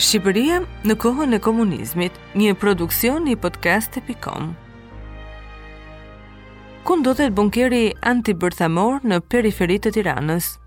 Shqipëria në kohën e komunizmit, një produksion i podcast.com. Ku ndodhet bunkeri antibërthamor në periferi të Tiranës?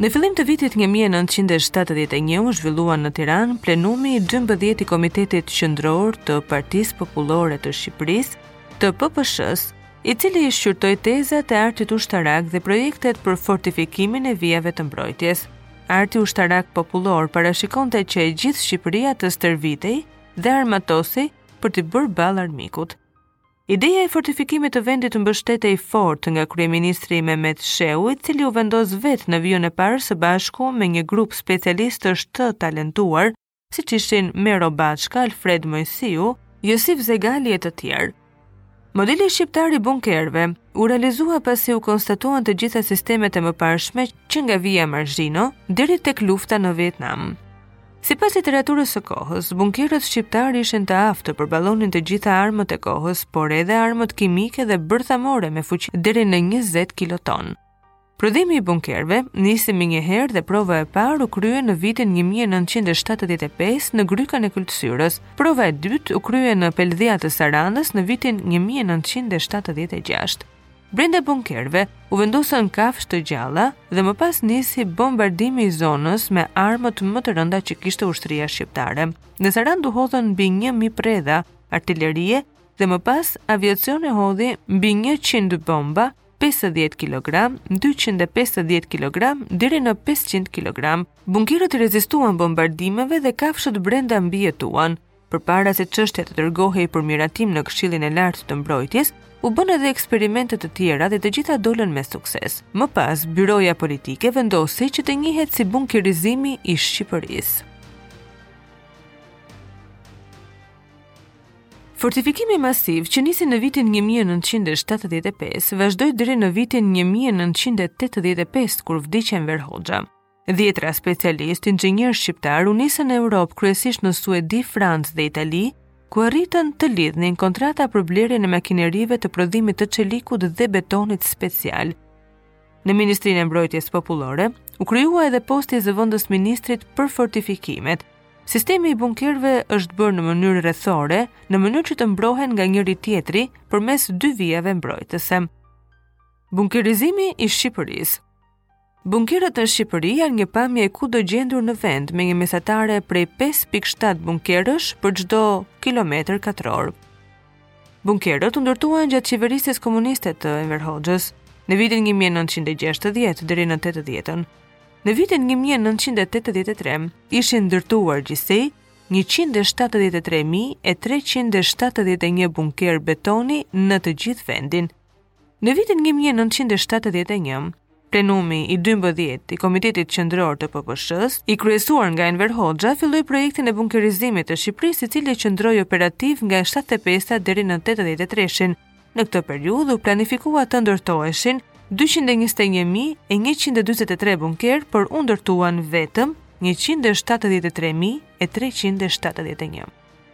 Në fillim të vitit 1971 u zhvillua në Tiranë plenumi i 12 i Komitetit Qendror të Partisë Popullore të Shqipërisë, të PPSH-së, i cili i shqyrtoi tezat e artit ushtarak dhe projektet për fortifikimin e vijave të mbrojtjes. Arti ushtarak popullor parashikonte që e gjithë Shqipëria të stërvitej dhe armatosej për t'i bërë ballë armikut. Ideja e fortifikimit të vendit mbështetej fort nga kryeministri Mehmet Shehu, i cili u vendos vetë në vijën e parë së bashku me një grup specialistësh të talentuar, siç ishin Mero Backa, Alfred Moisiu, Josif Zegali e të tjerë. Modeli shqiptar i bunkerëve u realizua pasi u konstatuan të gjitha sistemet e mëparshme që nga vija Mazhino deri tek lufta në Vietnam. Sipas literaturës së kohës, bunkerët shqiptarë ishin të aftë të përballonin të gjitha armët e kohës, por edhe armët kimike dhe bërthamore me fuqi deri në 20 kiloton. Prodhimi i bunkerëve nisi menjëherë dhe prova e parë u krye në vitin 1975 në Grykën e Këlcyrës. Prova e dytë u krye në Peldhia të Sarandës në vitin 1976. Brenda bunkerëve u vendosën kafshë të gjalla dhe më pas nisi bombardimi i zonës me armët më të rënda që kishte ushtria shqiptare. Në Sarandë u hodhën mbi 1000 predha artilerie dhe më pas aviacioni hodhi mbi 100 bomba 50 kilogram, 250 kilogram deri në 500 kilogram. Bunkerët i rezistuan bombardimeve dhe kafshët brenda mbijetuan. Përpara se çështja të dërgohej për miratim në Këshillin e Lartë të Mbrojtjes, u bënë edhe eksperimente të tjera dhe të gjitha dolën me sukses. Më pas, byroja politike vendosi që të njihet si bunkerizimi i Shqipërisë. Fortifikimi masiv që nisi në vitin 1975 vazhdoi deri në vitin 1985 kur vdiq Enver Hoxha. Dhjetra specialistë inxhinierë shqiptarë u nisën në Europë, kryesisht në Suedi, Francë dhe Itali, ku arritën të lidhnin kontrata për blerjen e makinerive të prodhimit të çelikut dhe betonit special. Në Ministrinë e Mbrojtjes Popullore u krijua edhe posti i zëvendës ministrit për fortifikimet. Sistemi i bunkerëve është bërë në mënyrë rrethore, në mënyrë që të mbrohen nga njëri tjetri përmes dy vijave mbrojtëse. Bunkerizimi i Shqipërisë. Bunkerët në Shqipëri janë një pamje e kudogjendur në vend me një mesatare prej 5.7 bunkerësh për çdo kilometër katror. Bunkerët u ndërtuan gjatë qeverisjes komuniste të Enver Hoxhës, në vitin 1960 deri në 80-ën. Në vitin 1983 ishin ndërtuar gjithsej 173.371 bunkerë betoni në të gjithë vendin. Në vitin një mijë e nëntëqind e shtatëdhjetë e një, plenumi i dymbëdhjetë i Komitetit Qendror të PPSH-së, i kryesuar nga Enver Hoxha, filloi projektin e bunkerizimit të Shqipërisë, i cili qëndroi operativ nga e shtatëdhjetë e pesa deri në tetëdhjetë e treshin. Në këtë periudhë u planifikua të ndërtoheshin dyqind e njëzet e një mijë e njëqind e dyzet e tre bunkerë, por u ndërtuan vetëm njëqind e shtatëdhjetë e tre mijë e treqind e shtatëdhjetë e një.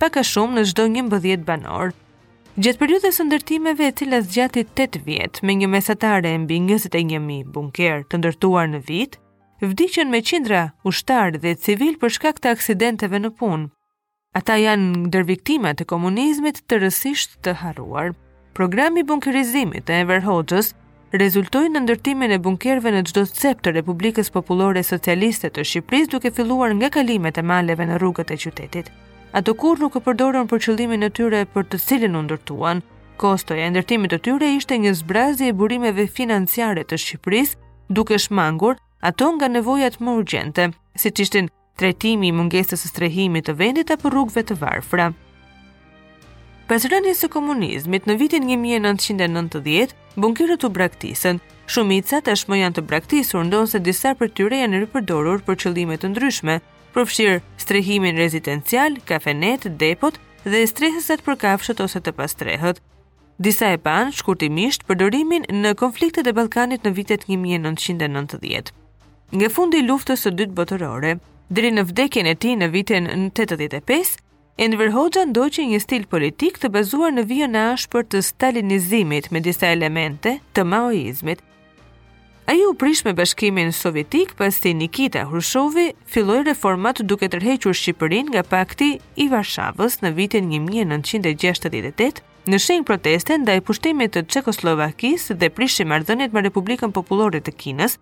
Pak a shumë në çdo njëmbëdhjetë banorë. Gjatë periudhës së ndërtimeve, e cila zgjati 8 vjet, me një mesatare mbi 21.000 bunkerë të ndërtuar në vit, vdiqën me qindra ushtarë dhe civilë për shkak të aksidenteve në punë. Ata janë ndër viktimat e komunizmit tërësisht të harruar. Programi i bunkerizimit të Enver Hoxhës rezultoi në ndërtimin e bunkerëve në çdo cep të Republikës Popullore Socialiste të Shqipërisë duke filluar nga kalimet e maleve në rrugët e qytetit. Ato kurrë nuk u përdorën për qëllimin e tyre për të cilin u ndërtuan. Kostoja e ndërtimit të tyre ishte një zbrazje e burimeve financiare të Shqipërisë, duke shmangur ato nga nevojat më urgjente, siç ishin Trajtimi i mungesës së strehimit të vendit apo rrugëve të varfra. Pas rënies së komunizmit në vitin 1990, bunkerët u braktisën. Shumica tashmë janë të braktisur, ndonëse disa prej tyre janë ripërdorur për qëllime të ndryshme, përfshirë strehimin rezidencial, kafenetë, depot dhe strehëzat për kafshët ose të pastrehët. Disa e panë shkurtimisht përdorimin në konfliktet e Ballkanit në vitet 1990. Nga fundi i luftës së dytë botërore, deri në vdekjen e tij në vitin 85, Enver Hoxha ndoqi një stil politik të bazuar në vijën e ashpër të stalinizmit me disa elemente të maoizmit, Ai u prish me Bashkimin Sovjetik, pasi Nikita Hrushovi filloi reformat duke tërhequr Shqipërinë nga Pakti i Varshavës në vitin 1968 në shenjë proteste ndaj pushtimit të Çekoslovakisë dhe prishi marrëdhëniet me Republikën Popullore të Kinës,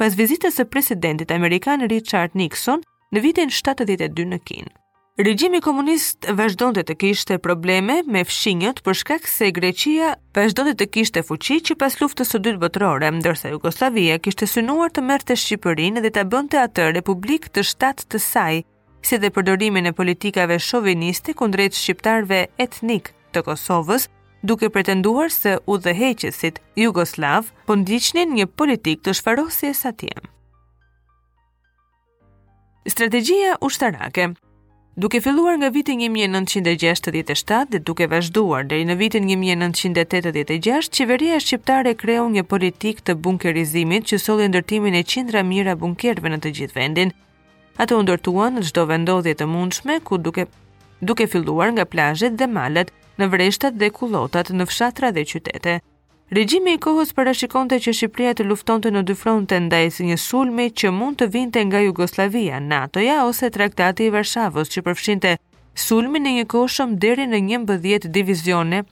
pas vizitës së presidentit amerikan Richard Nixon në vitin 72 në Kinë. Regjimi komunist vazhdonte të kishte probleme me fqinjët për shkak se Greqia vazhdonte të kishte fuqi që pas luftës së dytë botërore, ndërsa Jugosllavia kishte synuar të merrte Shqipërinë dhe ta bënte atë republikë të shtatë të saj, si dhe përdorimin e politikave shoviniste kundrejt shqiptarëve etnikë të Kosovës, duke pretenduar se udhëheqësit jugosllavë po ndiqnin një politikë të shfarosjes atje. Strategjia ushtarake Duke filluar nga viti 1967 dhe duke vazhduar deri në vitin 1986, qeveria shqiptare kreu një politikë të bunkerizimit që solli ndërtimin e qindra mijëra bunkerëve në të gjithë vendin. Ato u ndërtuan në çdo vendodhje të mundshme, ku duke duke filluar nga plazhet dhe malet, në vreshtat dhe kullotat, në fshatra dhe qytete. Regjimi i kohës parashikonte që Shqipëria të luftonte në dy fronte ndaj një sulmi që mund të vinte nga Jugosllavia, NATO-ja ose Traktati i Varshavës që përfshinte sulmin e njëkohshëm deri në 11 divizione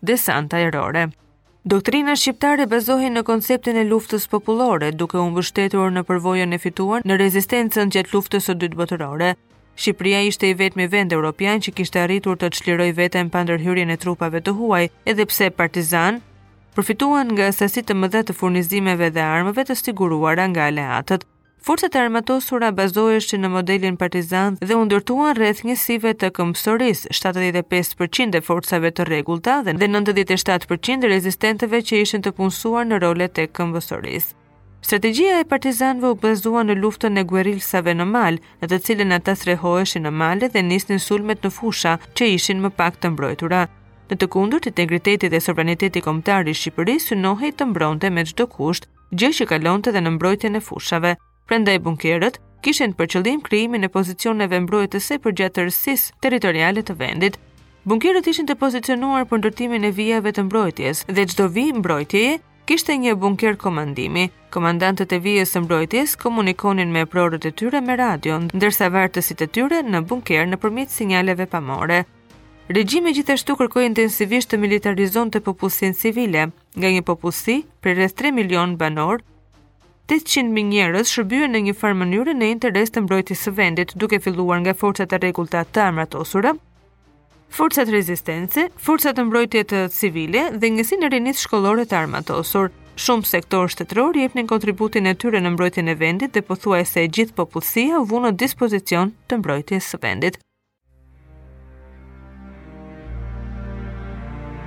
desante ajrore. Doktrina shqiptare bazohej në konceptin e luftës popullore, duke u mbështetur në përvojën e fituar në rezistencën gjatë luftës së dytë botërore. Shqipëria ishte i vetmi vend europian që kishte arritur të çlirojë veten pa ndërhyrjen e trupave të huaj, edhe pse partizanët përfituan nga sasi të mëdha të furnizimeve dhe armëve të siguruara nga aleatët. Forcat e armatosura bazoheshin në modelin partizan dhe u ndërtuan rreth njësive të këmbësorisë, 75% e forcave të rregullta dhe 97% e rezistentëve që ishin të punësuar në rolet e këmbësorisë. Strategjia e partizanëve u bazua në luftën e guerilsave në mal, në të cilën ata strehoheshin në male dhe nisnin sulmet në fusha që ishin më pak të mbrojtura. Në të kundërt, integriteti dhe sovraniteti kombëtar i Shqipërisë synohej të mbronte me çdo kusht, gjë që kalonte edhe në mbrojtjen e fushave. Prandaj bunkerët kishin për qëllim krijimin e pozicioneve mbrojtëse përgjatë tërësisë territoriale të vendit. Bunkerët ishin të pozicionuar për ndërtimin e vijave të mbrojtjes dhe çdo vijë mbrojtjeje Kishte një bunker komandimi. Komandantët e vijës së mbrojtjes komunikonin me eprorët e tyre me radio, ndërsa vartësit e tyre në bunkerë nëpërmjet sinjaleve pamore. Regjimi gjithashtu kërkoi intensivisht të militarizonte popullsinë civile, nga një popullsi prej rreth 3 milion banorë, 800.000 njerëz shërbyen në një farë mënyre në interes të mbrojtjes së vendit, duke filluar nga forcat e rregullta të armatosura, Forcat Rezistence, Forcat të Mbrojtjes Civile dhe Njësinë e Rinisë Shkollore të Armatosur, shumë sektorë shtetërorë jepnin kontributin e tyre në mbrojtjen e vendit dhe pothuajse e gjithë popullsia u vu në dispozicion të mbrojtjes së vendit.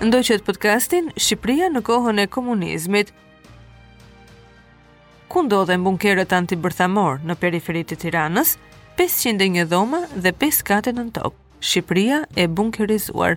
Ndoqët podcastin Shqipëria në kohën e komunizmit. Ku ndodhen bunkerët antibërthamor në periferi të Tiranës? 501 dhoma dhe 5 kate nën tokë. Shqipëria e bunkerizuar.